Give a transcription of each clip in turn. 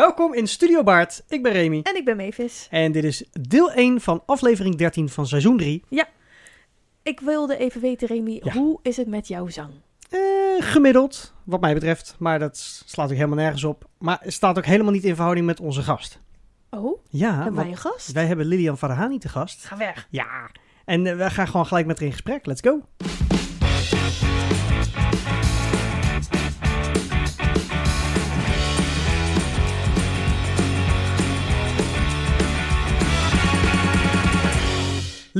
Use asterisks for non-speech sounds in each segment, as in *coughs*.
Welkom in Studio Baard. Ik ben Remy. En ik ben Mavis. En dit is deel 1 van aflevering 13 van seizoen 3. Ik wilde even weten, Remy, Ja. hoe is het met jouw zang? Eh, gemiddeld, wat mij betreft. Maar dat slaat ook helemaal nergens op. Maar het staat ook helemaal niet in verhouding met onze gast. Oh, Ja, hebben wij een gast? wij hebben Lilian Farahani te gast. Ga weg. Ja. En eh, we gaan gewoon gelijk met haar in gesprek. Let's go.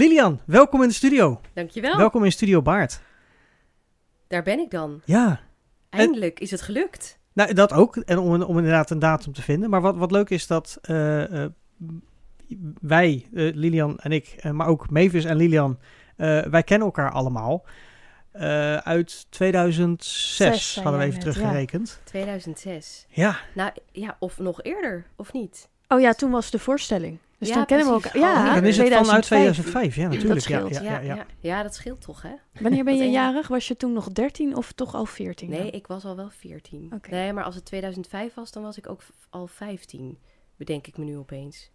Lilian, welkom in de studio. Dankjewel. Welkom in Studio Baard. Daar ben ik dan. Ja, Eindelijk is het gelukt. nou, dat ook. En om, om inderdaad een datum te vinden. Maar wat, wat leuk is dat eh, eh, wij, eh, Lilian en ik, maar ook Mavis en Lilian, eh, wij kennen elkaar allemaal. Eh, uit 2006 Zes, zei hadden we even net, ja. teruggerekend. 2006. Ja, Nou ja, of nog eerder, of niet? Oh ja, toen was de voorstelling. Dus Ja, dan kennen we elkaar. Oh, Ja, dan is het vanuit 2005. 2005. Ja, natuurlijk. Ja, scheelt. ja, ja, ja. ja. ja, dat scheelt toch, hè? Wanneer ben je jarig? Was je toen nog 13 of toch al 14? Nee, ik was al wel 14. Oké. Nee, maar als het 2005 was, dan was ik ook al 15. Bedenk ik me nu opeens.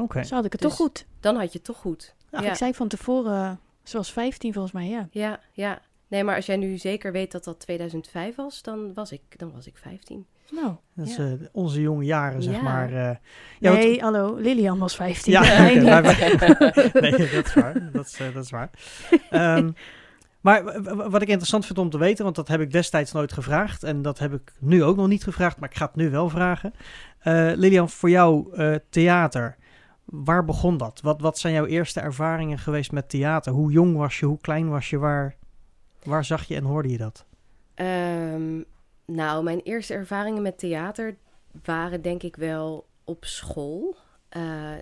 Oké. Zo had ik het Dus- toch goed. Dan had je het toch goed. Ik zei van tevoren, zoals 15 volgens mij, ja. ja, ja. Nee, maar als jij nu zeker weet dat dat 2005 was, dan was ik, dan was ik 15. Nou, Dat is Ja. eh, onze jonge jaren, zeg Ja. maar. eh. ja, want- nee, hallo, Lilian was 15. Ja, *laughs* maar *laughs* nee, dat is waar. Dat is, eh, dat is waar. Ehm, maar wat ik interessant vind om te weten, want dat heb ik destijds nooit gevraagd. En dat heb ik nu ook nog niet gevraagd, maar ik ga het nu wel vragen. Eh, Lilian, voor jou eh, theater, waar begon dat? Wat, wat zijn jouw eerste ervaringen geweest met theater? Hoe jong was je? Hoe klein was je? Waar, waar zag je en hoorde je dat? Ehm, nou, mijn eerste ervaringen met theater waren denk ik wel op school. Eh,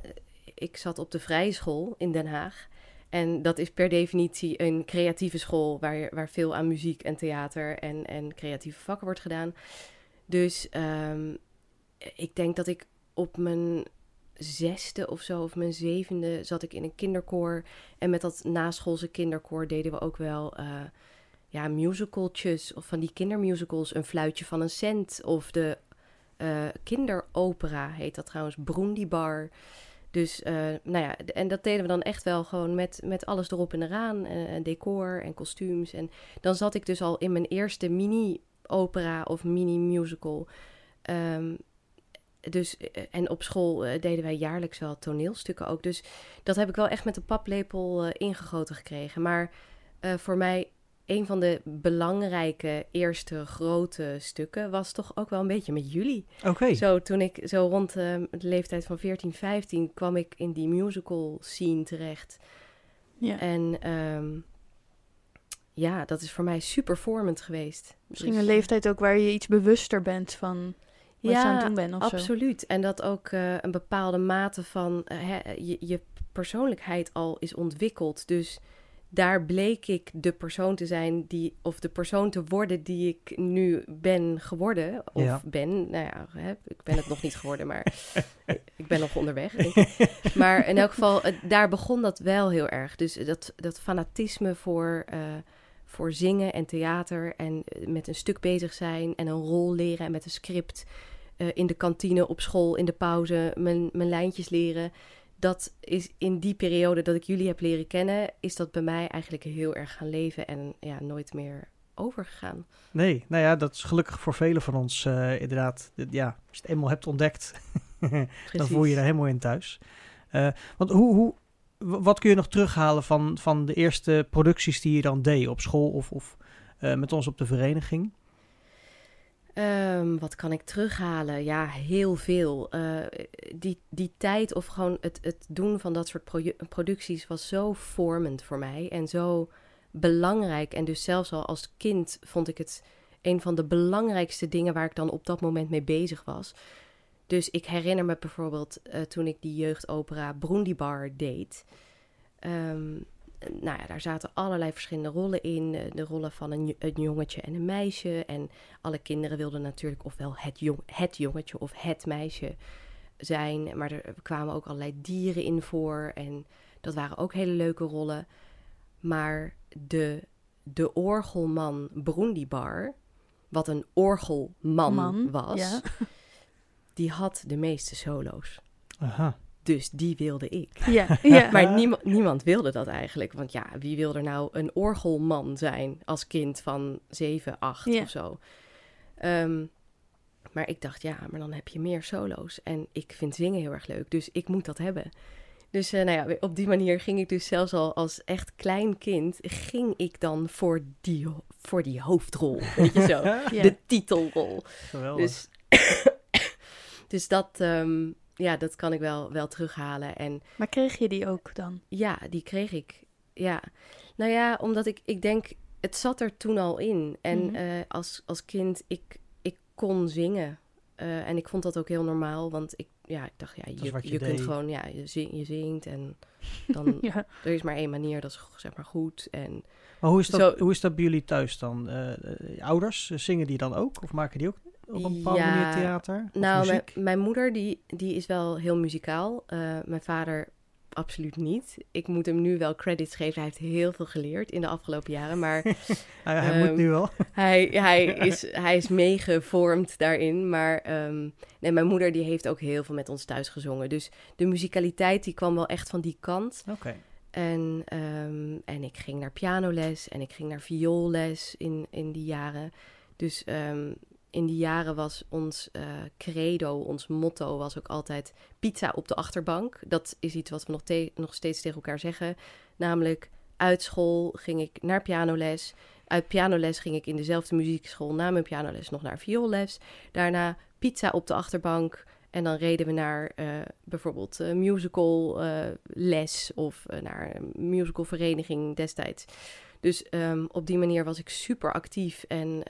ik zat op de vrije school in Den Haag. En dat is per definitie een creatieve school waar, waar veel aan muziek en theater en, en creatieve vakken wordt gedaan. Dus ehm, ik denk dat ik op mijn zesde of zo, of mijn zevende, zat ik in een kinderkoor. En met dat naschoolse kinderkoor deden we ook wel eh, ja, musicaltjes of van die kindermusicals. Een fluitje van een cent of de eh, kinderopera heet dat trouwens, Broendibar. Dus, eh, nou ja, en dat deden we dan echt wel gewoon met, met alles erop en eraan. eh, En decor en kostuums. En dan zat ik dus al in mijn eerste mini-opera of mini-musical. Ehm, dus, en op school deden wij jaarlijks wel toneelstukken ook. Dus dat heb ik wel echt met de paplepel ingegoten gekregen. Maar voor mij, een van de belangrijke eerste grote stukken was toch ook wel een beetje met jullie. Oké. Zo, toen ik zo rond eh, de leeftijd van 14, 15 kwam ik in die musical scene terecht. Ja. En ehm, ja, dat is voor mij super vormend geweest. Misschien Dus- een leeftijd ook waar je iets bewuster bent van wat je aan het doen bent of zo. absoluut. En dat ook eh, een bepaalde mate van eh, je, je persoonlijkheid al is ontwikkeld. Dus daar bleek ik de persoon te zijn die, of de persoon te worden die ik nu ben geworden. Of Ja. ben, nou ja, hè, ik ben het nog niet geworden, maar *laughs* ik ben nog onderweg. Denk ik. *laughs* Maar in elk geval, daar begon dat wel heel erg. Dus dat, dat fanatisme voor, eh, voor zingen en theater en eh, met een stuk bezig zijn en een rol leren en met een script eh, in de kantine, op school, in de pauze, mijn, mijn lijntjes leren. Dat is in die periode dat ik jullie heb leren kennen, is dat bij mij eigenlijk heel erg gaan leven en ja, nooit meer overgegaan. Nee, nou ja, dat is gelukkig voor velen van ons eh, inderdaad. Ja, als je het eenmaal hebt ontdekt, *laughs* dan voel je je er helemaal in thuis. Eh, want hoe, hoe, wat kun je nog terughalen van, van de eerste producties die je dan deed op school of, of eh, met ons op de vereniging? Ehm, wat kan ik terughalen? Ja, heel veel. Eh, die, die tijd of gewoon het, het doen van dat soort producties was zo vormend voor mij en zo belangrijk. En dus zelfs al als kind vond ik het een van de belangrijkste dingen waar ik dan op dat moment mee bezig was. Dus ik herinner me bijvoorbeeld eh, toen ik die jeugdopera Broendibar deed. Ehm, nou ja, daar zaten allerlei verschillende rollen in. Eh, De rollen van een, jo- een jongetje en een meisje. En alle kinderen wilden natuurlijk ofwel het, jong, het jongetje of het meisje zijn. Maar er kwamen ook allerlei dieren in voor. En dat waren ook hele leuke rollen. Maar de, de orgelman Broendibar, wat een orgelman Man, was, ja. *laughs* die had de meeste solo's. Aha. Dus die wilde ik. Ja, ja. *laughs* Maar niemand, niemand wilde dat eigenlijk. Want ja, wie wil er nou een orgelman zijn als kind van 7, 8 Ja. of zo? Ehm, maar ik dacht, ja, maar dan heb je meer solo's. En ik vind zingen heel erg leuk, dus ik moet dat hebben. Dus eh, nou ja, op die manier ging ik dus zelfs al als echt klein kind... ging ik dan voor die, voor die hoofdrol, weet je zo. *laughs* Ja. De titelrol. Geweldig. Dus, *coughs* dus dat, ehm, ja, dat kan ik wel, wel terughalen. En Maar kreeg je die ook dan? ja, die kreeg ik. Ja. Nou ja, omdat ik, ik denk, het zat er toen al in. En Mhm. eh, als, als kind, ik, ik kon zingen. Eh, en ik vond dat ook heel normaal, want ik, ja, ik dacht, ja, je, je je, kunt gewoon, ja, je, zing, je zingt en *laughs* dan, Ja. er is maar één manier, dat is zeg maar goed. En maar hoe is, dat, zo- hoe is dat bij jullie thuis dan? Eh, ouders, zingen die dan ook? Of maken die ook op een bepaalde Ja, manier theater? Nou, mijn, moeder die, die is wel heel muzikaal. Eh, mijn vader absoluut niet. Ik moet hem nu wel credits geven. Hij heeft heel veel geleerd in de afgelopen jaren. Maar *laughs* hij hij moet ehm, nu wel. *laughs* hij, hij, is, hij is meegevormd daarin. Maar ehm, nee, mijn moeder die heeft ook heel veel met ons thuis gezongen. Dus de muzikaliteit die kwam wel echt van die kant. Oké. En, ehm, en ik ging naar pianoles en ik ging naar vioolles in, in die jaren. Dus in die jaren was ons eh, credo, ons motto was ook altijd pizza op de achterbank. Dat is iets wat we nog, te- nog steeds tegen elkaar zeggen. Namelijk uit school ging ik naar pianoles. Uit pianoles ging ik in dezelfde muziekschool na mijn pianoles nog naar vioolles. Daarna pizza op de achterbank. En dan reden we naar eh, bijvoorbeeld eh, musical les of naar een musicalvereniging destijds. Dus ehm, op die manier was ik super actief en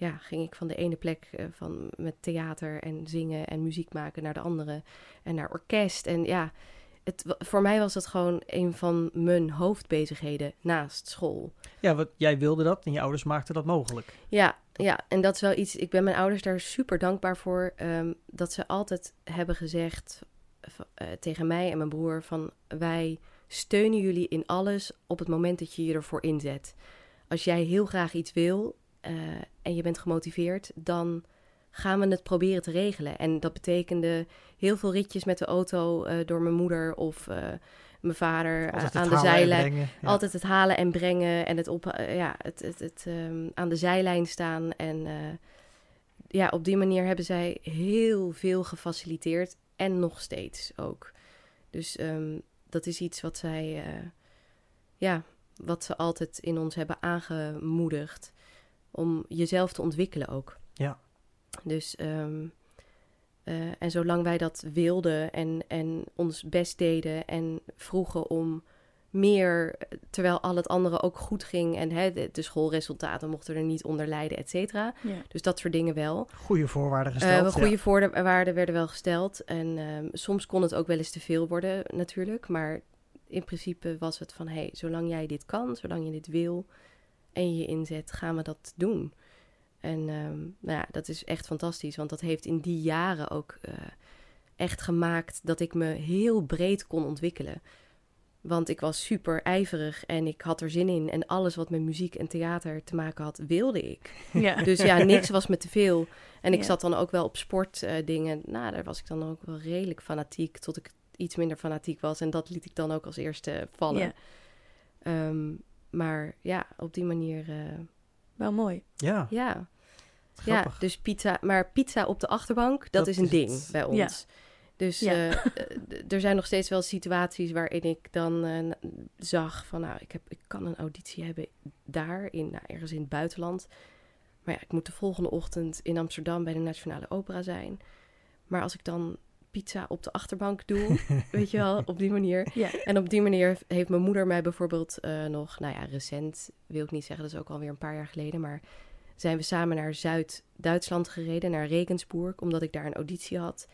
ja, ging ik van de ene plek eh, van met theater en zingen en muziek maken naar de andere en naar orkest. En ja, het, voor mij was dat gewoon een van mijn hoofdbezigheden naast school. Ja, wat, jij wilde dat en je ouders maakten dat mogelijk. Ja, ja, en dat is wel iets. Ik ben mijn ouders daar super dankbaar voor. ehm, dat ze altijd hebben gezegd eh, tegen mij en mijn broer: van wij steunen jullie in alles op het moment dat je je ervoor inzet. Als jij heel graag iets wil eh, en je bent gemotiveerd, dan gaan we het proberen te regelen. En dat betekende heel veel ritjes met de auto eh, door mijn moeder of eh, mijn vader eh, aan de zijlijn. Ja. Altijd het halen en brengen en het, op, ja, het, het, het ehm, aan de zijlijn staan. En ja, op die manier hebben zij heel veel gefaciliteerd. En nog steeds ook. Dus ehm, dat is iets wat zij, ja, wat ze altijd in ons hebben aangemoedigd. Om jezelf te ontwikkelen ook. Ja. Dus, ehm, eh, en zolang wij dat wilden en, en ons best deden en vroegen om meer, terwijl al het andere ook goed ging en hè, de, de schoolresultaten mochten er niet onder lijden, et cetera. Ja. Dus dat soort dingen wel. Goede voorwaarden Eh gesteld. ja. goede voorwaarden werden wel gesteld. En ehm, soms kon het ook wel eens te veel worden, natuurlijk. Maar in principe was het van: hé, hey, zolang jij dit kan, zolang je dit wil en je inzet, gaan we dat doen. En ehm, nou ja, dat is echt fantastisch, want dat heeft in die jaren ook eh, echt gemaakt dat ik me heel breed kon ontwikkelen. Want ik was super ijverig en ik had er zin in. En alles wat met muziek en theater te maken had, wilde ik. *laughs* Ja. Dus ja, niks was me te veel. En ik Ja. zat dan ook wel op sportdingen. nou, daar was ik dan ook wel redelijk fanatiek. Tot ik iets minder fanatiek was. En dat liet ik dan ook als eerste vallen. Ja. Ehm, maar ja, op die manier. eh, Wel mooi. Ja, ja. grappig. ja, dus pizza. Maar pizza op de achterbank, dat, Dat is een is ding het. bij ons. Ja. Dus Ja. eh, eh, er zijn nog steeds wel situaties waarin ik dan eh, zag van, nou, ik, heb, ik kan een auditie hebben daar, in, nou, ergens in het buitenland. Maar ja, ik moet de volgende ochtend in Amsterdam bij de Nationale Opera zijn. Maar als ik dan pizza op de achterbank doe, *laughs* weet je wel, op die manier. Ja. En op die manier heeft mijn moeder mij bijvoorbeeld eh, nog, nou ja, recent wil ik niet zeggen, dat is ook alweer een paar jaar geleden, maar zijn we samen naar Zuid-Duitsland gereden, naar Regensburg, omdat ik daar een auditie had.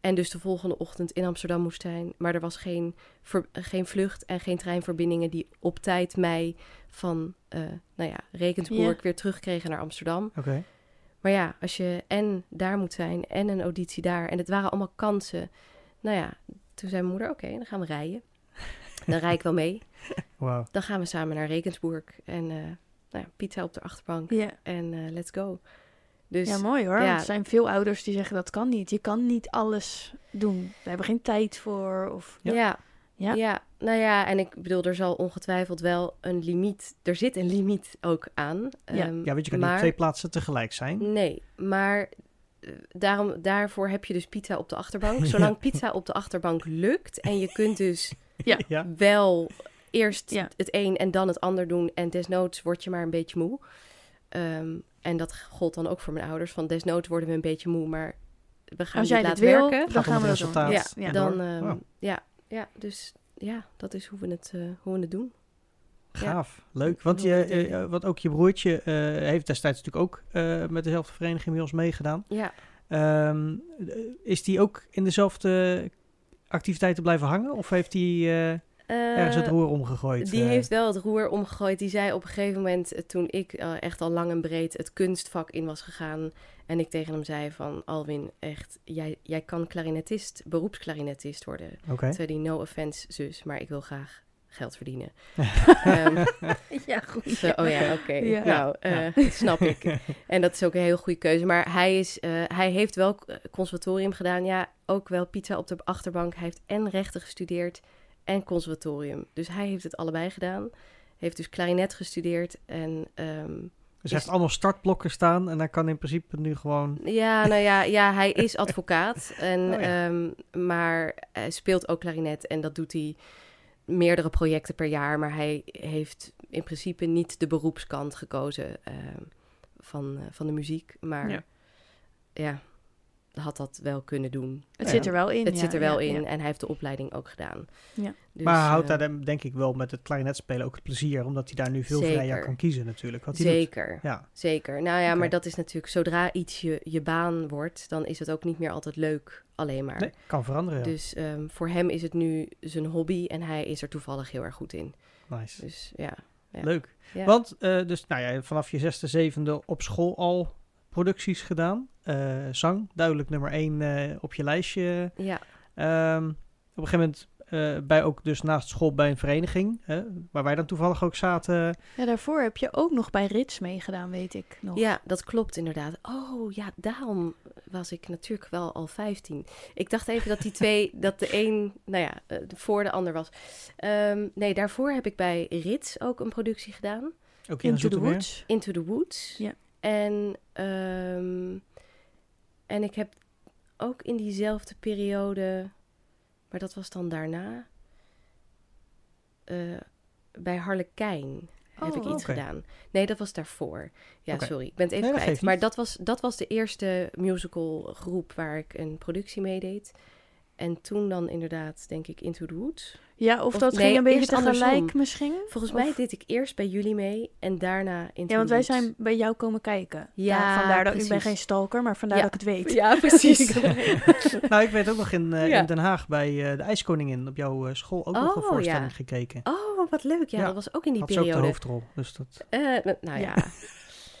En dus de volgende ochtend in Amsterdam moest zijn. Maar er was geen, ver- geen vlucht en geen treinverbindingen die op tijd mij van, eh, nou ja, Regensburg weer terugkregen naar Amsterdam. Oké. Maar ja, als je en daar moet zijn en een auditie daar. En het waren allemaal kansen. Nou ja, toen zei mijn moeder, oké, dan gaan we rijden. Dan rijd ik wel mee. *laughs* Wauw. Dan gaan we samen naar Regensburg. En eh, nou ja, pizza op de achterbank. Ja. En eh, let's go. Dus ja, mooi hoor. ja. Er zijn veel ouders die zeggen dat kan niet. Je kan niet alles doen. We hebben geen tijd voor. Of... Ja. Ja. Ja. ja, nou ja, en ik bedoel, er zal ongetwijfeld wel een limiet, er zit een limiet ook aan. Ja. Ehm, Ja, weet je, kan niet maar, op twee plaatsen tegelijk zijn. Nee, maar eh, daarom, daarvoor heb je dus pizza op de achterbank. *laughs* Zolang pizza op de achterbank lukt en je kunt dus *laughs* Ja. ja. wel eerst Ja. het een en dan het ander doen en desnoods word je maar een beetje moe. Ehm, en dat gold dan ook voor mijn ouders, van desnoods worden we een beetje moe, maar we gaan Als jij dit laten wil, werken. dan gaan we het dat doen. resultaat. Ja, Ja. dan, ehm, Wow. ja, ja, dus ja, dat is hoe we het, eh, hoe we het doen. Gaaf, leuk. Want, je, eh, want ook je broertje eh, heeft destijds natuurlijk ook eh, met dezelfde vereniging bij ons meegedaan. Ja, Ehm, eh, is die ook in dezelfde activiteiten blijven hangen? Of heeft hij eh, ergens het Eh, roer omgegooid? Die eh? heeft wel het roer omgegooid. Die zei op een gegeven moment, eh, toen ik echt al lang en breed het kunstvak in was gegaan. En ik tegen hem zei van, Alwin, echt, jij, jij kan klarinetist, beroepsklarinetist worden. Oké. Toen zei die no offense, zus, maar ik wil graag geld verdienen. *laughs* Ehm, *laughs* Ja, goed. zo, oh ja, oké. Ja. Nou, eh, snap ik. *laughs* En dat is ook een heel goede keuze. Maar hij, is, eh, hij heeft wel conservatorium gedaan. Ja, ook wel pizza op de achterbank. Hij heeft en rechten gestudeerd en conservatorium. Dus hij heeft het allebei gedaan. Heeft dus klarinet gestudeerd. En ehm, Dus hij heeft allemaal startblokken staan en hij kan in principe nu gewoon... ja, nou ja, ja, hij *laughs* is advocaat. En, Oh ja. ehm, maar hij speelt ook klarinet. En dat doet hij meerdere projecten per jaar. Maar hij heeft in principe niet de beroepskant gekozen ehm, van, eh, van de muziek. Maar Ja. ja. Had dat wel kunnen doen. Het Ja. zit er wel in. Het ja, zit er wel ja, in ja. en hij heeft de opleiding ook gedaan. Ja. Dus, maar houdt eh, daar dan, denk ik wel met het klarinetspelen ook het plezier, omdat hij daar nu veel vrijer kan kiezen natuurlijk. Wat hij doet. Zeker, Ja, zeker. Nou ja, maar dat is natuurlijk, zodra iets je, je baan wordt, dan is het ook niet meer altijd leuk alleen maar. nee, kan veranderen. ja. Dus ehm, voor hem is het nu zijn hobby en hij is er toevallig heel erg goed in. Nice. Dus ja. ja. Leuk. Ja. Want eh, dus, nou ja, vanaf je zesde, zevende op school al producties gedaan. Eh, zang, duidelijk nummer één eh, op je lijstje. Ja, Ehm, op een gegeven moment eh, bij ook dus naast school bij een vereniging, hè, waar wij dan toevallig ook zaten. Ja, daarvoor heb je ook nog bij Rits meegedaan, weet ik nog. ja, dat klopt inderdaad. Oh ja, daarom was ik natuurlijk wel al 15. Ik dacht even dat die twee, *laughs* dat de een, nou ja, voor de ander was. Ehm, nee, daarvoor heb ik bij Rits ook een productie gedaan. Ook in Into the. Woods. Into the Woods. Ja. En, ehm, en ik heb ook in diezelfde periode, maar dat was dan daarna, eh, bij Harlekijn heb ik Oh, iets gedaan. Nee, dat was daarvoor. Ja, sorry, ik ben het even Nee, kwijt. Maar dat was, dat was de eerste musical groep waar ik een productie mee deed. En toen dan inderdaad, denk ik, Into the Woods. Ja, of, Of- dat nee, ging een beetje tegelijk andersom. misschien? Volgens Of- mij deed ik eerst bij jullie mee en daarna Into Ja, want wij zijn bij jou komen kijken. Ja, Daar- vandaar dat ik ben geen stalker, maar vandaar Ja. dat ik het weet. Ja, *laughs* precies. *laughs* Nou, ik weet ook nog in, eh, Ja. in Den Haag bij eh, de IJskoningin op jouw eh, school ook nog een Oh, voorstelling ja. gekeken. Oh, wat leuk. Ja, Ja. dat was ook in die Had ze ook de periode. hoofdrol. Dus dat... Nou ja, *laughs*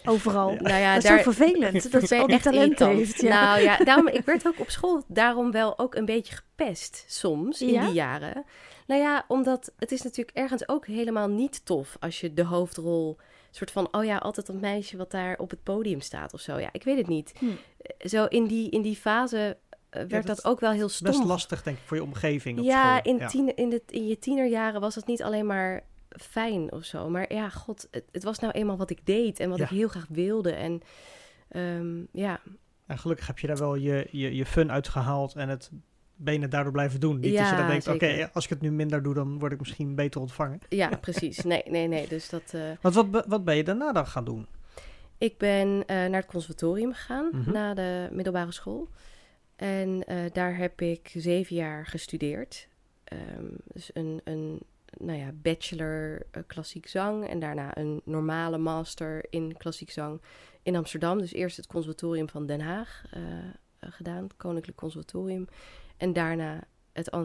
Overal. nou ja, dat is daar zo vervelend, dat *laughs* ze echt talent irritant. heeft. Ja. Nou ja, daarom, ik werd ook op school daarom wel ook een beetje gepest soms in Ja? die jaren. Nou ja, omdat het is natuurlijk ergens ook helemaal niet tof als je de hoofdrol soort van, oh ja, altijd dat meisje wat daar op het podium staat of zo. Ja, ik weet het niet. Hm. Eh, Zo in die, in die fase eh, werd dat dat, ook wel heel stom. best lastig, denk ik, voor je omgeving op ja, school. in, Tien, in, de, in je tienerjaren was het niet alleen maar fijn of zo. Maar ja, god, het, het was nou eenmaal wat ik deed en wat Ja. ik heel graag wilde. En ehm, ja, En gelukkig heb je daar wel je, je, je fun uitgehaald en het benen daardoor blijven doen. Niet dat je Ja, dan denkt, oké, als ik het nu minder doe, dan word ik misschien beter ontvangen. ja, *laughs* precies. Nee, nee, nee. Dus dat... Want wat, wat ben je daarna dan gaan doen? ik ben eh, naar het conservatorium gegaan, Mhm. na de middelbare school. En eh, daar heb ik zeven jaar gestudeerd. Ehm, dus een, een nou ja, bachelor eh, klassiek zang en daarna een normale master in klassiek zang in Amsterdam. Dus eerst het conservatorium van Den Haag eh, eh, gedaan, het Koninklijk Conservatorium. En daarna het eh,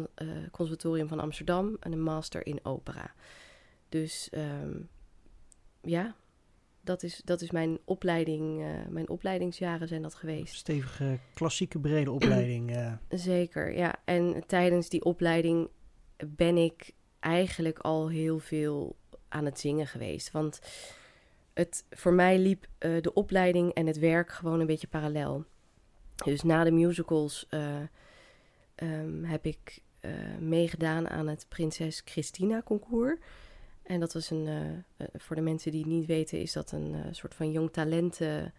conservatorium van Amsterdam en een master in opera. Dus ehm, ja, dat is, dat is mijn opleiding. mijn opleidingsjaren zijn dat geweest. Stevige, klassieke, brede opleiding. Zeker, ja. En tijdens die opleiding ben ik eigenlijk al heel veel aan het zingen geweest. Want het, voor mij liep eh, de opleiding en het werk gewoon een beetje parallel. Dus na de musicals eh, ehm, heb ik eh, meegedaan aan het Prinses Christina concours. En dat was een, voor de mensen die het niet weten, is dat een soort van jong talenten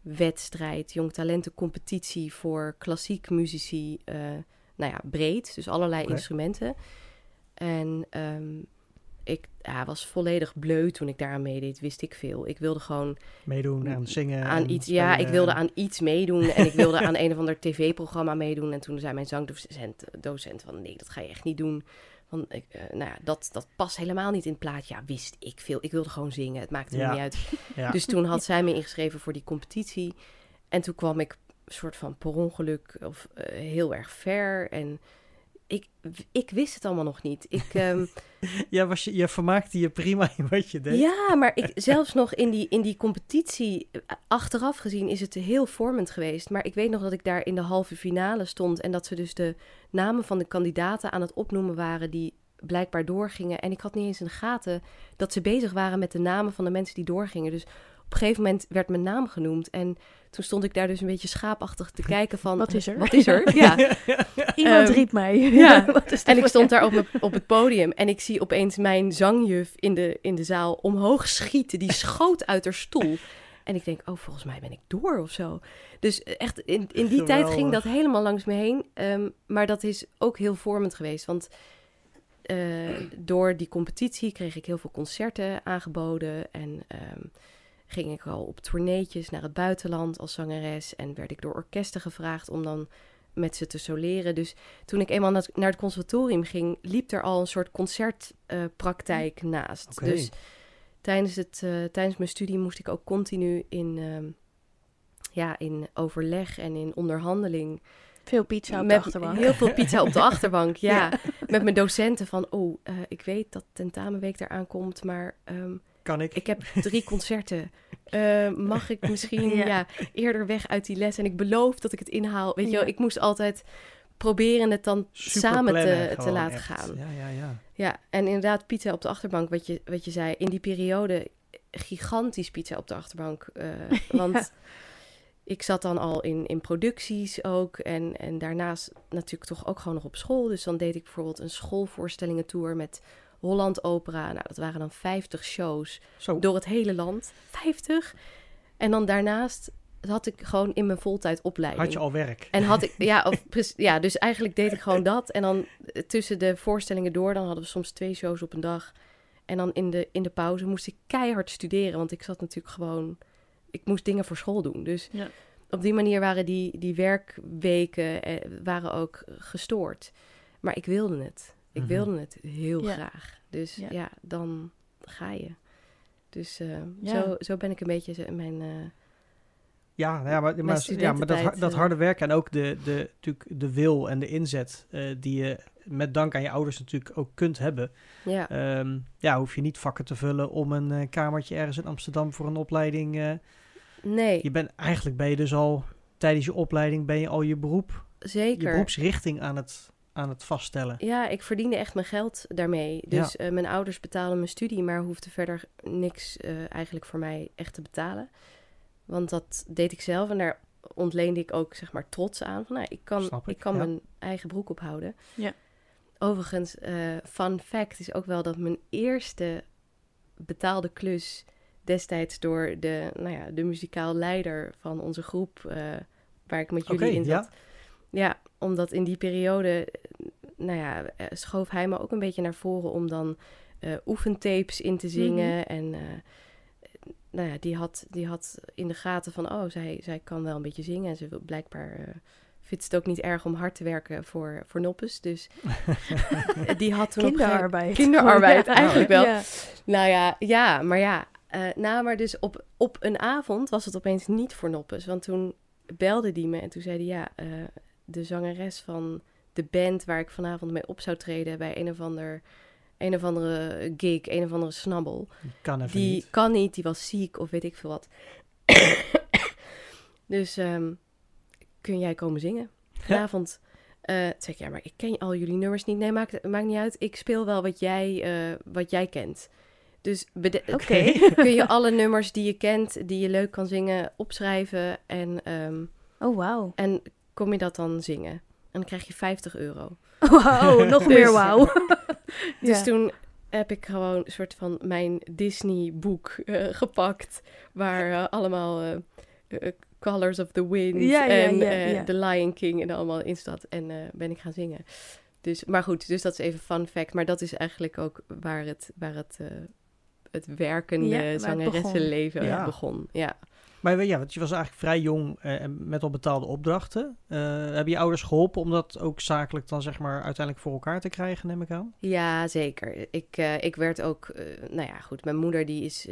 wedstrijd, jong talenten competitie voor klassiek muzici, nou ja, breed, dus allerlei instrumenten. En ehm, ik ja, was volledig bleu toen ik daaraan meedeed, wist ik veel. Ik wilde gewoon Meedoen en zingen. aan iets, ja, ik wilde aan iets meedoen en ik wilde aan *laughs* een of ander tv-programma meedoen. En toen zei mijn zangdocent docent van nee, dat ga je echt niet doen. Want ik, eh, nou ja, dat, dat past helemaal niet in het plaatje. Ja, wist ik veel. Ik wilde gewoon zingen. Het maakte me niet uit. *laughs* Ja. Dus toen had zij me ingeschreven voor die competitie. En toen kwam ik soort van per ongeluk of eh, heel erg ver. En ik, ik wist het allemaal nog niet. Ik, *laughs* ehm, ja, was je, je vermaakte je prima in wat je deed. ja, maar ik, *laughs* zelfs nog in die, in die competitie, eh, achteraf gezien, is het heel vormend geweest. Maar ik weet nog dat ik daar in de halve finale stond en dat ze dus de namen van de kandidaten aan het opnoemen waren die blijkbaar doorgingen. En ik had niet eens in de gaten dat ze bezig waren met de namen van de mensen die doorgingen. Dus op een gegeven moment werd mijn naam genoemd en toen stond ik daar dus een beetje schaapachtig te *laughs* kijken van... Wat is er? Wat is er? *laughs* Ja. Iemand Ehm, riep mij. ja. *laughs* Wat is En ik stond daar op, mijn- op het podium en ik zie opeens mijn zangjuf in de, in de zaal omhoog schieten. Die schoot uit haar stoel. En ik denk, oh, volgens mij ben ik door of zo. Dus echt, in, in die tijd ging dat helemaal langs me heen. Ehm, maar dat is ook heel vormend geweest. Want eh, door die competitie kreeg ik heel veel concerten aangeboden. En ehm, ging ik al op tourneetjes naar het buitenland als zangeres. En werd ik door orkesten gevraagd om dan met ze te soleren. Dus toen ik eenmaal naar het conservatorium ging, liep er al een soort concertpraktijk naast. Oké. Dus tijdens, het, eh, tijdens mijn studie moest ik ook continu in, ehm, ja, in overleg en in onderhandeling. Veel pizza op de met achterbank. heel veel pizza op de *laughs* achterbank, ja. Met mijn docenten van, oh, eh, ik weet dat tentamenweek eraan komt, maar ehm, Kan ik? ik heb drie concerten. *laughs* Eh, mag ik misschien Ja. ja. eerder weg uit die les? En ik beloof dat ik het inhaal. Weet je wel, ik moest altijd proberen het dan Super samen plannen, te, te laten echt. gaan. Ja, ja, ja. Ja, en inderdaad, pizza op de achterbank, wat je, wat je zei. In die periode, gigantisch pizza op de achterbank. eh, *laughs* want Ja. ik zat dan al in, in producties ook. En, en daarnaast natuurlijk toch ook gewoon nog op school. Dus dan deed ik bijvoorbeeld een schoolvoorstellingentour met Holland Opera. Nou, dat waren dan 50 shows Zo. door het hele land. 50. En dan daarnaast had ik gewoon in mijn voltijd opleiding. Had je al werk? En had ik, ja, *laughs* of, ja, dus eigenlijk deed ik gewoon dat. En dan eh, tussen de voorstellingen door, dan hadden we soms twee shows op een dag. En dan in de, in de pauze moest ik keihard studeren, want ik zat natuurlijk gewoon, ik moest dingen voor school doen. Dus Ja. op die manier waren die, die werkweken eh, waren ook gestoord. Maar ik wilde het. Ik Mhm. wilde het heel Ja. graag. Dus Ja. ja. dan ga je. Dus eh, Ja. zo, zo ben ik een beetje mijn... eh, Ja, nou ja maar, maar, ja, maar dat, dat eh. harde werk en ook de, de, natuurlijk de wil en de inzet eh, die je met dank aan je ouders natuurlijk ook kunt hebben. ja. Ehm, ja, hoef je niet vakken te vullen om een eh, kamertje ergens in Amsterdam voor een opleiding. eh, nee, je bent eigenlijk ben je dus al tijdens je opleiding ben je al je beroep, je zeker. beroepsrichting aan het, aan het vaststellen. Ja, ik verdiende echt mijn geld daarmee. Dus eh, mijn ouders betaalden mijn studie, maar hoefden verder niks eh, eigenlijk voor mij echt te betalen. Want dat deed ik zelf en daar ontleende ik ook zeg maar trots aan. Van, nou, ik kan, ik, ik, kan ja. mijn eigen broek ophouden. Ja. Overigens, eh, fun fact is ook wel dat mijn eerste betaalde klus destijds door de, nou ja, de muzikaal leider van onze groep, eh, waar ik met jullie in zat. Ja, omdat in die periode, eh, nou ja, eh, schoof hij me ook een beetje naar voren om dan eh, oefentapes in te zingen. Mhm. En nou ja, die had, die had in de gaten van, oh, zij, zij kan wel een beetje zingen. En ze wil blijkbaar, vindt het ook niet erg om hard te werken voor, voor noppes. Dus *laughs* *laughs* die had toen op Kinderarbeid. Kinderarbeid, Ja. eigenlijk wel. Ja. nou ja, ja, maar ja. eh nou, maar dus op, op een avond was het opeens niet voor Noppes. Want toen belde die me en toen zei hij... Ja, de zangeres van de band waar ik vanavond mee op zou treden... bij een of, ander, een of andere gig, een of andere snabbel... Kan even die niet. kan niet, die was ziek of weet ik veel wat. *coughs* dus ehm, kun jij komen zingen vanavond? Eh zei ik, ja, maar ik ken al jullie nummers niet. Nee, maakt, maakt niet uit. Ik speel wel wat jij, eh, wat jij kent. Dus bede- Oké. *laughs* kun je alle nummers die je kent, die je leuk kan zingen, opschrijven. En, ehm, Oh, wauw. en kom je dat dan zingen. En dan krijg je 50 euro. Wauw, *laughs* nog Dus- meer wauw. *laughs* Dus Ja. toen heb ik gewoon een soort van mijn Disney-boek eh, gepakt. Waar eh, allemaal eh, eh, Colors of the Wind Ja, en ja, ja. The Lion King en allemaal in staat. En eh, ben ik gaan zingen. Dus, maar goed, dus dat is even fun fact. Maar dat is eigenlijk ook waar het, waar het, eh, het werkende zangeressenleven begon. Ja. Maar ja, want je was eigenlijk vrij jong eh, en met al betaalde opdrachten. Eh hebben je ouders geholpen om dat ook zakelijk dan zeg maar uiteindelijk voor elkaar te krijgen, neem ik aan? Ja, zeker. Ik, eh, ik werd ook, eh, nou ja, goed. Mijn moeder die is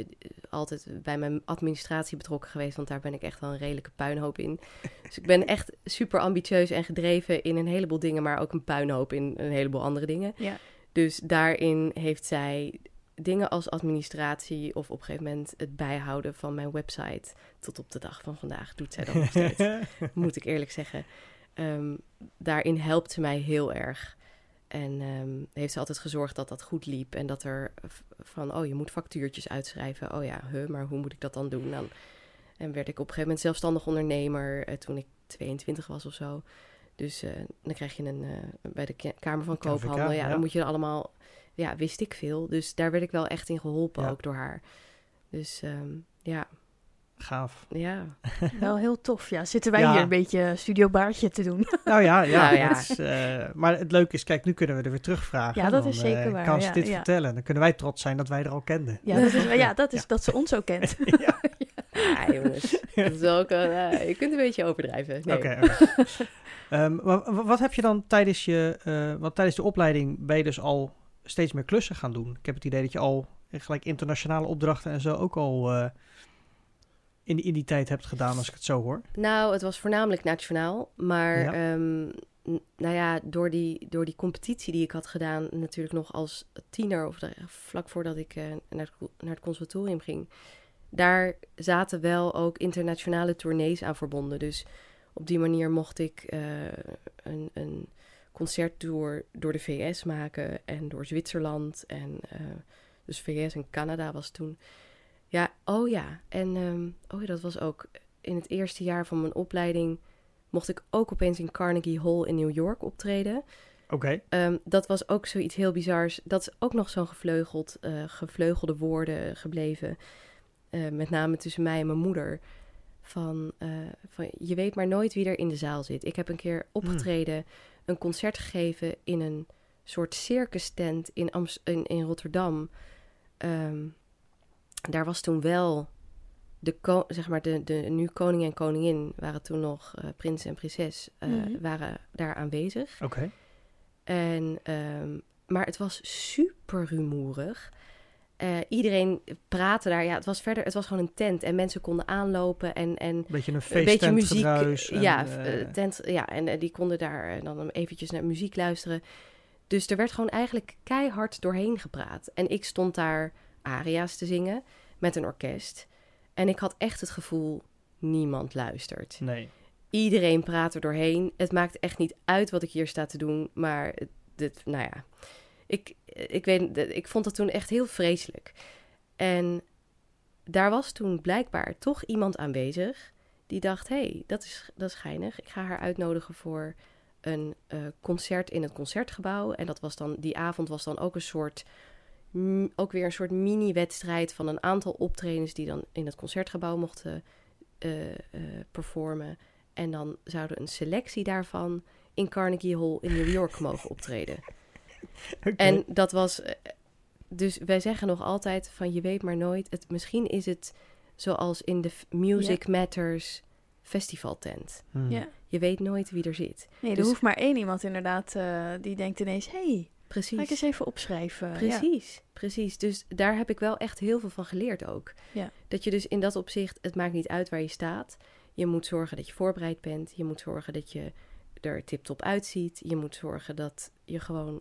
altijd bij mijn administratie betrokken geweest, want daar ben ik echt wel een redelijke puinhoop in. *laughs* Dus ik ben echt super ambitieus en gedreven in een heleboel dingen, maar ook een puinhoop in een heleboel andere dingen. Ja. Dus daarin heeft zij dingen als administratie of op een gegeven moment het bijhouden van mijn website tot op de dag van vandaag doet zij dat nog steeds *laughs* moet ik eerlijk zeggen. Ehm, daarin helpt ze mij heel erg. En ehm, heeft ze altijd gezorgd dat dat goed liep. En dat er van, oh, je moet factuurtjes uitschrijven. Oh ja, huh, maar hoe moet ik dat dan doen? Dan, en werd ik op een gegeven moment zelfstandig ondernemer eh, toen ik 22 was of zo. Dus eh, dan krijg je een, eh, bij de Ka- Kamer van Koophandel. Ja, ja. dan moet je er allemaal, ja, wist ik veel. Dus daar werd ik wel echt in geholpen, Ja. ook door haar. Dus ehm, ja, Gaaf. ja. *laughs* Wel heel tof, ja. Zitten wij Ja. hier een beetje studio baardje te doen. *laughs* Nou ja, ja. Nou ja. is, eh, maar het leuke is, kijk, nu kunnen we er weer terugvragen. Ja, dat Dan, is zeker eh, waar, Kan ze ja, dit ja. vertellen? Dan kunnen wij trots zijn dat wij er al kenden. Ja, dat is, ja, dat, is *laughs* dat ze ons ook kent. ja. Ja, jongens. Dat is ook een, eh, je kunt een beetje overdrijven. Nee. Oké. Ehm, wat heb je dan tijdens je, eh, want tijdens de opleiding ben je dus al steeds meer klussen gaan doen. Ik heb het idee dat je al gelijk internationale opdrachten en zo ook al eh, in, die- in die tijd hebt gedaan, als ik het zo hoor. Nou, het was voornamelijk nationaal. Maar Ja. ehm, nou ja, door die, door die competitie die ik had gedaan, natuurlijk nog als tiener, of vlak voordat ik eh, naar, het, naar het conservatorium ging, daar zaten wel ook internationale tournees aan verbonden. Dus op die manier mocht ik eh, een, een concerttour door de VS maken en door Zwitserland. En eh, dus VS en Canada was toen. Ja, oh ja. En ehm, oh ja, dat was ook in het eerste jaar van mijn opleiding mocht ik ook opeens in Carnegie Hall in New York optreden. Oké. Ehm, dat was ook zoiets heel bizars. Dat is ook nog zo'n gevleugeld, eh, gevleugelde woorden gebleven. Eh, met name tussen mij en mijn moeder. Van, van, je weet maar nooit wie er in de zaal zit. Ik heb een keer opgetreden, een concert gegeven in een soort circus tent in, Amst- in, in Rotterdam. Ehm, daar was toen wel de, zeg maar de, de nu koning en koningin waren toen nog eh, prins en prinses eh, Mhm. waren daar aanwezig. Oké. En, ehm, maar het was super rumoerig. Eh, iedereen praatte daar. Ja, het was verder. Het was gewoon een tent en mensen konden aanlopen en en Beetje een een beetje muziek. en, ja, eh, eh, tent. Ja, en eh, die konden daar eh, dan eventjes naar muziek luisteren. Dus er werd gewoon eigenlijk keihard doorheen gepraat. En ik stond daar aria's te zingen met een orkest. En ik had echt het gevoel, niemand luistert. nee. Iedereen praat er doorheen. Het maakt echt niet uit wat ik hier sta te doen. Maar het- dit, nou ja, ik, ik, weet, ik vond dat toen echt heel vreselijk. En daar was toen blijkbaar toch iemand aanwezig die dacht: hé, hey, dat, is, dat is geinig. Ik ga haar uitnodigen voor een eh, concert in het concertgebouw. En dat was dan, die avond was dan ook een soort, ook weer een soort mini-wedstrijd van een aantal optredens die dan in het concertgebouw mochten eh, performen. En dan zouden een selectie daarvan in Carnegie Hall in New York mogen optreden. *laughs* *laughs* En dat was. eh, Dus wij zeggen nog altijd van je weet maar nooit. Het, misschien is het zoals in de Music Matters festivaltent. Hmm. Ja. Je weet nooit wie er zit. Nee, er Dus- hoeft maar één iemand inderdaad die die denkt ineens... hey, ga ik Precies. eens even opschrijven. Ja. Precies, precies. Dus daar heb ik wel echt heel veel van geleerd ook. Ja. Dat je dus in dat opzicht, het maakt niet uit waar je staat. Je moet zorgen dat je voorbereid bent. Je moet zorgen dat je er tip-top uitziet. Je moet zorgen dat je gewoon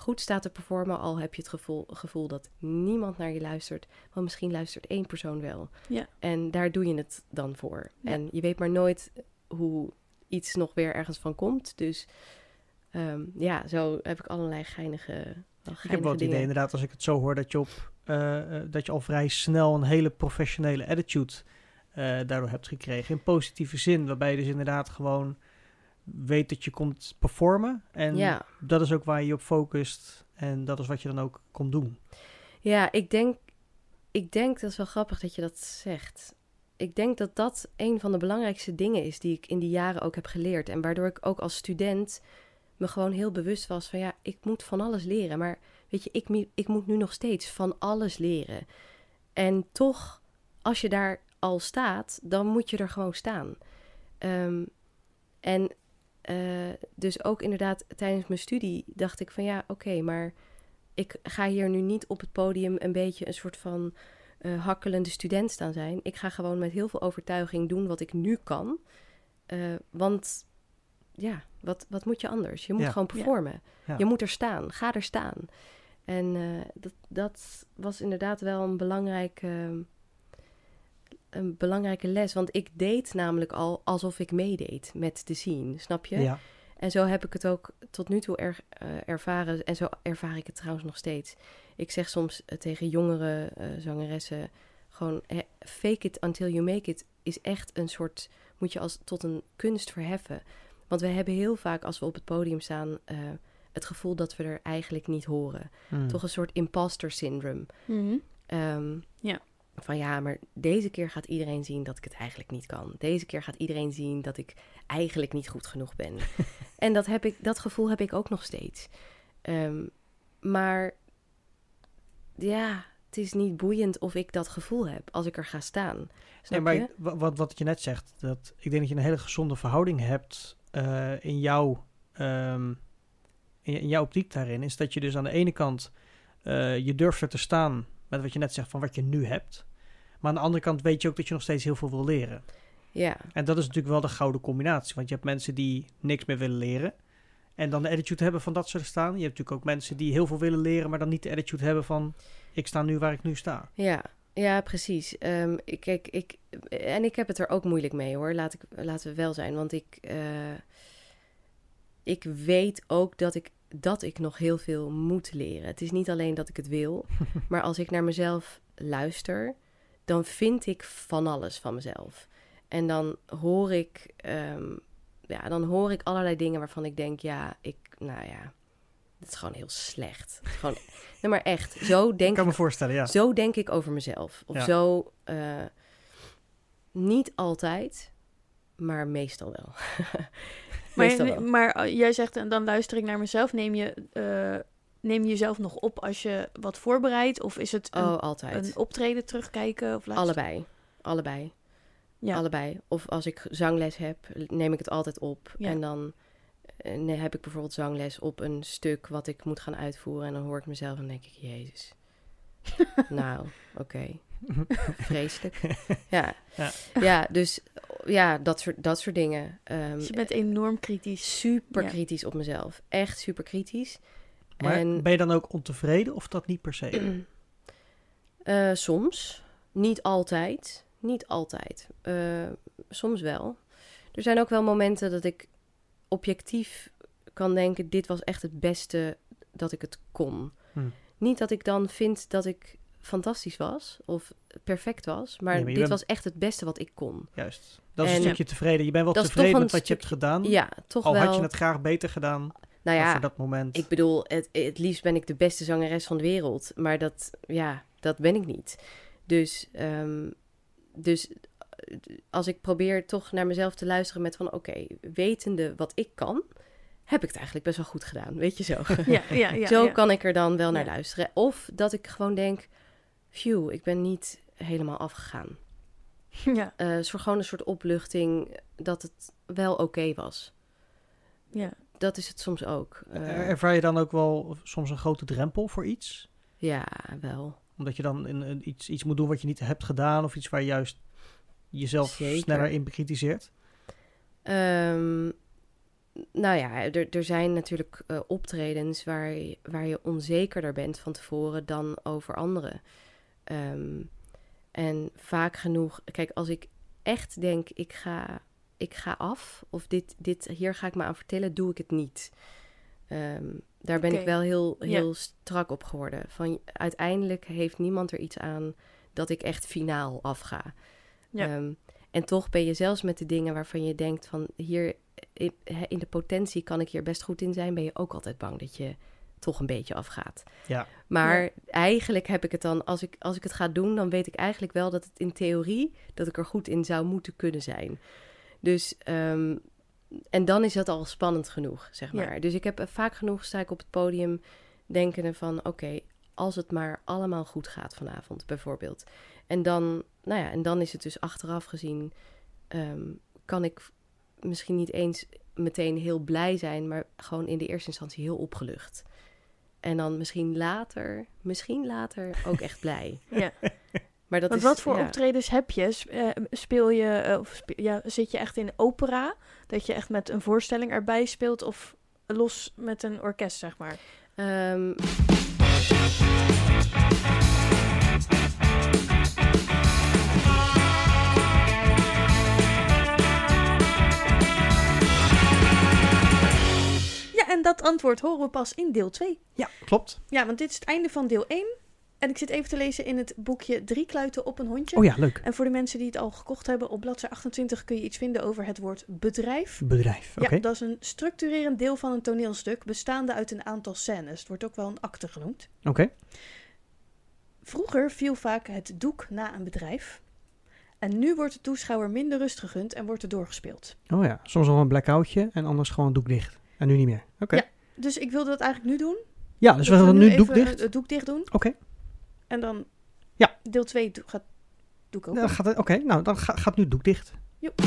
goed staat te performen. Al heb je het gevoel, gevoel dat niemand naar je luistert. Want misschien luistert één persoon wel. Ja. En daar doe je het dan voor. Ja. En je weet maar nooit hoe iets nog weer ergens van komt. Dus ehm, ja, zo heb ik allerlei geinige wel Ik heb wel geinige het idee inderdaad, als ik het zo hoor, dat je, op, eh, eh, dat je al vrij snel een hele professionele attitude eh, daardoor hebt gekregen. In positieve zin, waarbij je dus inderdaad gewoon weet dat je komt performen. En Ja. dat is ook waar je je op focust. En dat is wat je dan ook komt doen. Ja, ik denk, ik denk, dat is wel grappig dat je dat zegt. Ik denk dat dat een van de belangrijkste dingen is die ik in die jaren ook heb geleerd. En waardoor ik ook als student me gewoon heel bewust was van ja, ik moet van alles leren. Maar weet je, ik, ik moet nu nog steeds van alles leren. En toch, als je daar al staat, dan moet je er gewoon staan. Ehm, en eh, dus ook inderdaad tijdens mijn studie dacht ik van ja, oké, maar ik ga hier nu niet op het podium een beetje een soort van eh, hakkelende student staan zijn. Ik ga gewoon met heel veel overtuiging doen wat ik nu kan. Eh, want ja, wat, wat moet je anders? Je moet Ja. gewoon performen. Ja. Je moet er staan. Ga er staan. En eh, dat, dat was inderdaad wel een belangrijke, een belangrijke les. Want ik deed namelijk al alsof ik meedeed met de scene, snap je? Ja. En zo heb ik het ook tot nu toe er, eh, ervaren. En zo ervaar ik het trouwens nog steeds. Ik zeg soms eh, tegen jongere eh, zangeressen: gewoon fake it until you make it is echt een soort. moet je als tot een kunst verheffen. Want we hebben heel vaak als we op het podium staan. eh, het gevoel dat we er eigenlijk niet horen. Hmm. Toch een soort imposter syndrome. Mhm. Ehm, Ja. Van ja, maar deze keer gaat iedereen zien dat ik het eigenlijk niet kan. Deze keer gaat iedereen zien dat ik eigenlijk niet goed genoeg ben. *laughs* en dat, heb ik, dat gevoel heb ik ook nog steeds. Ehm, maar ja, het is niet boeiend of ik dat gevoel heb als ik er ga staan. Nee, maar je? wat, wat je net zegt, dat, ik denk dat je een hele gezonde verhouding hebt eh, in, jouw, ehm, in, in jouw optiek daarin. Is dat je dus aan de ene kant, eh, je durft er te staan met wat je net zegt van wat je nu hebt. Maar aan de andere kant weet je ook dat je nog steeds heel veel wil leren. Ja, En dat is natuurlijk wel de gouden combinatie. Want je hebt mensen die niks meer willen leren. En dan de attitude hebben van dat ze er staan. Je hebt natuurlijk ook mensen die heel veel willen leren, maar dan niet de attitude hebben van ik sta nu waar ik nu sta. ja, ja, precies. Ehm, ik, kijk, ik, en ik heb het er ook moeilijk mee hoor. Laat ik, laten we wel zijn. Want ik, eh, ik weet ook dat ik, dat ik nog heel veel moet leren. Het is niet alleen dat ik het wil, *laughs* maar als ik naar mezelf luister, dan vind ik van alles van mezelf. En dan hoor ik, ehm, ja, dan hoor ik allerlei dingen waarvan ik denk, ja, ik, nou ja, dat is gewoon heel slecht. Het Gewoon, *laughs* nee, maar echt, zo Ik denk kan ik me voorstellen, ja. zo denk ik over mezelf. Of Ja. zo, eh, niet altijd, maar meestal wel. *laughs* meestal Maar, wel. maar eh, jij zegt, en dan luister ik naar mezelf. Neem je, eh, neem je jezelf nog op als je wat voorbereidt? Of is het een, Oh, altijd. een optreden terugkijken? Of? Allebei. Allebei. Ja. Allebei. Of als ik zangles heb, neem ik het altijd op. Ja. En dan eh, nee, heb ik bijvoorbeeld zangles op een stuk wat ik moet gaan uitvoeren. En dan hoor ik mezelf en denk ik, jezus. *laughs* nou, oké. *laughs* Vreselijk. Ja. Ja. ja. dus ja, dat soort, dat soort dingen. Ehm, Dus je bent enorm kritisch. super Ja. kritisch op mezelf. Echt super kritisch. Maar en ben je dan ook ontevreden of dat niet per se? *clears throat* Eh, soms. Niet altijd. Niet altijd. Eh, soms wel. Er zijn ook wel momenten dat ik objectief kan denken: dit was echt het beste dat ik het kon. Hm. Niet dat ik dan vind dat ik fantastisch was of perfect was, maar, Nee, maar je dit bent- was echt het beste wat ik kon. Juist. Dat is En- een stukje tevreden. Je bent wel tevreden met wat je hebt gedaan. Ja, toch Al wel. had je het graag beter gedaan nou ja, voor dat moment. Ik bedoel, het, het liefst ben ik de beste zangeres van de wereld. Maar dat, ja, dat ben ik niet. Dus, ehm, dus eh, als ik probeer toch naar mezelf te luisteren met van... oké, wetende wat ik kan, heb ik het eigenlijk best wel goed gedaan. Weet je zo? *laughs* Ja, ja, ja. *laughs* zo kan ik er dan wel naar luisteren. Of dat ik gewoon denk, phew, ik ben niet helemaal afgegaan. *laughs* Ja, Eh is voor gewoon een soort opluchting dat het wel oké was. ja. Dat is het soms ook. Eh, Er- Ervaar je dan ook wel soms een grote drempel voor iets? ja, wel. Omdat je dan in, in iets, iets moet doen wat je niet hebt gedaan of iets waar je juist jezelf Zeker. sneller in bekritiseert? Ehm, nou ja, er, er zijn natuurlijk eh, optredens waar je, waar je onzekerder bent van tevoren dan over anderen. Ehm, en vaak genoeg, kijk, als ik echt denk, ik ga, ik ga af, of dit, dit, hier ga ik me aan vertellen, doe ik het niet. Ehm, Daar ben ik wel heel, Ja. heel strak op geworden. Van, uiteindelijk heeft niemand er iets aan dat ik echt finaal afga. Ja. Ehm, en toch ben je zelfs met de dingen waarvan je denkt van hier in, in de potentie kan ik hier best goed in zijn, ben je ook altijd bang dat je toch een beetje afgaat. Ja. Maar Ja. eigenlijk heb ik het dan, als ik, als ik het ga doen, dan weet ik eigenlijk wel dat het in theorie, dat ik er goed in zou moeten kunnen zijn. Dus, ehm, en dan is dat al spannend genoeg, zeg Ja. maar. Dus ik heb eh, vaak genoeg sta ik op het podium denkende van, oké, als het maar allemaal goed gaat vanavond, bijvoorbeeld. En dan, nou ja, en dan is het dus achteraf gezien, ehm, kan ik misschien niet eens meteen heel blij zijn, maar gewoon in de eerste instantie heel opgelucht. En dan misschien later, misschien later ook echt blij. *laughs* Ja. Maar dat Want is, wat voor ja. optredens heb je? Eh, speel je, eh, of ja, zit je echt in opera? Dat je echt met een voorstelling erbij speelt of los met een orkest, zeg maar? Ehm, Ja, en dat antwoord horen we pas in deel 2. Ja, klopt. Ja, want dit is het einde van deel 1. En ik zit even te lezen in het boekje Drie kluiten op een hondje. Oh ja, leuk. En voor de mensen die het al gekocht hebben, op bladzijde 28 kun je iets vinden over het woord bedrijf. Bedrijf. Oké. Ja, dat is een structurerend deel van een toneelstuk, bestaande uit een aantal scènes. Het wordt ook wel een acte genoemd. Oké. Vroeger viel vaak het doek na een bedrijf. En nu wordt de toeschouwer minder rust gegund en wordt er doorgespeeld. Oh ja, soms nog een blackoutje en anders gewoon doek dicht. En nu niet meer. Oké. Ja. Dus ik wilde dat eigenlijk nu doen. Ja, dus we gaan nu doek dicht. Het doek dicht doen. Oké. En dan Ja. deel 2 gaat doek open. Het- Oké, nou dan ga- gaat nu doek dicht. Joep.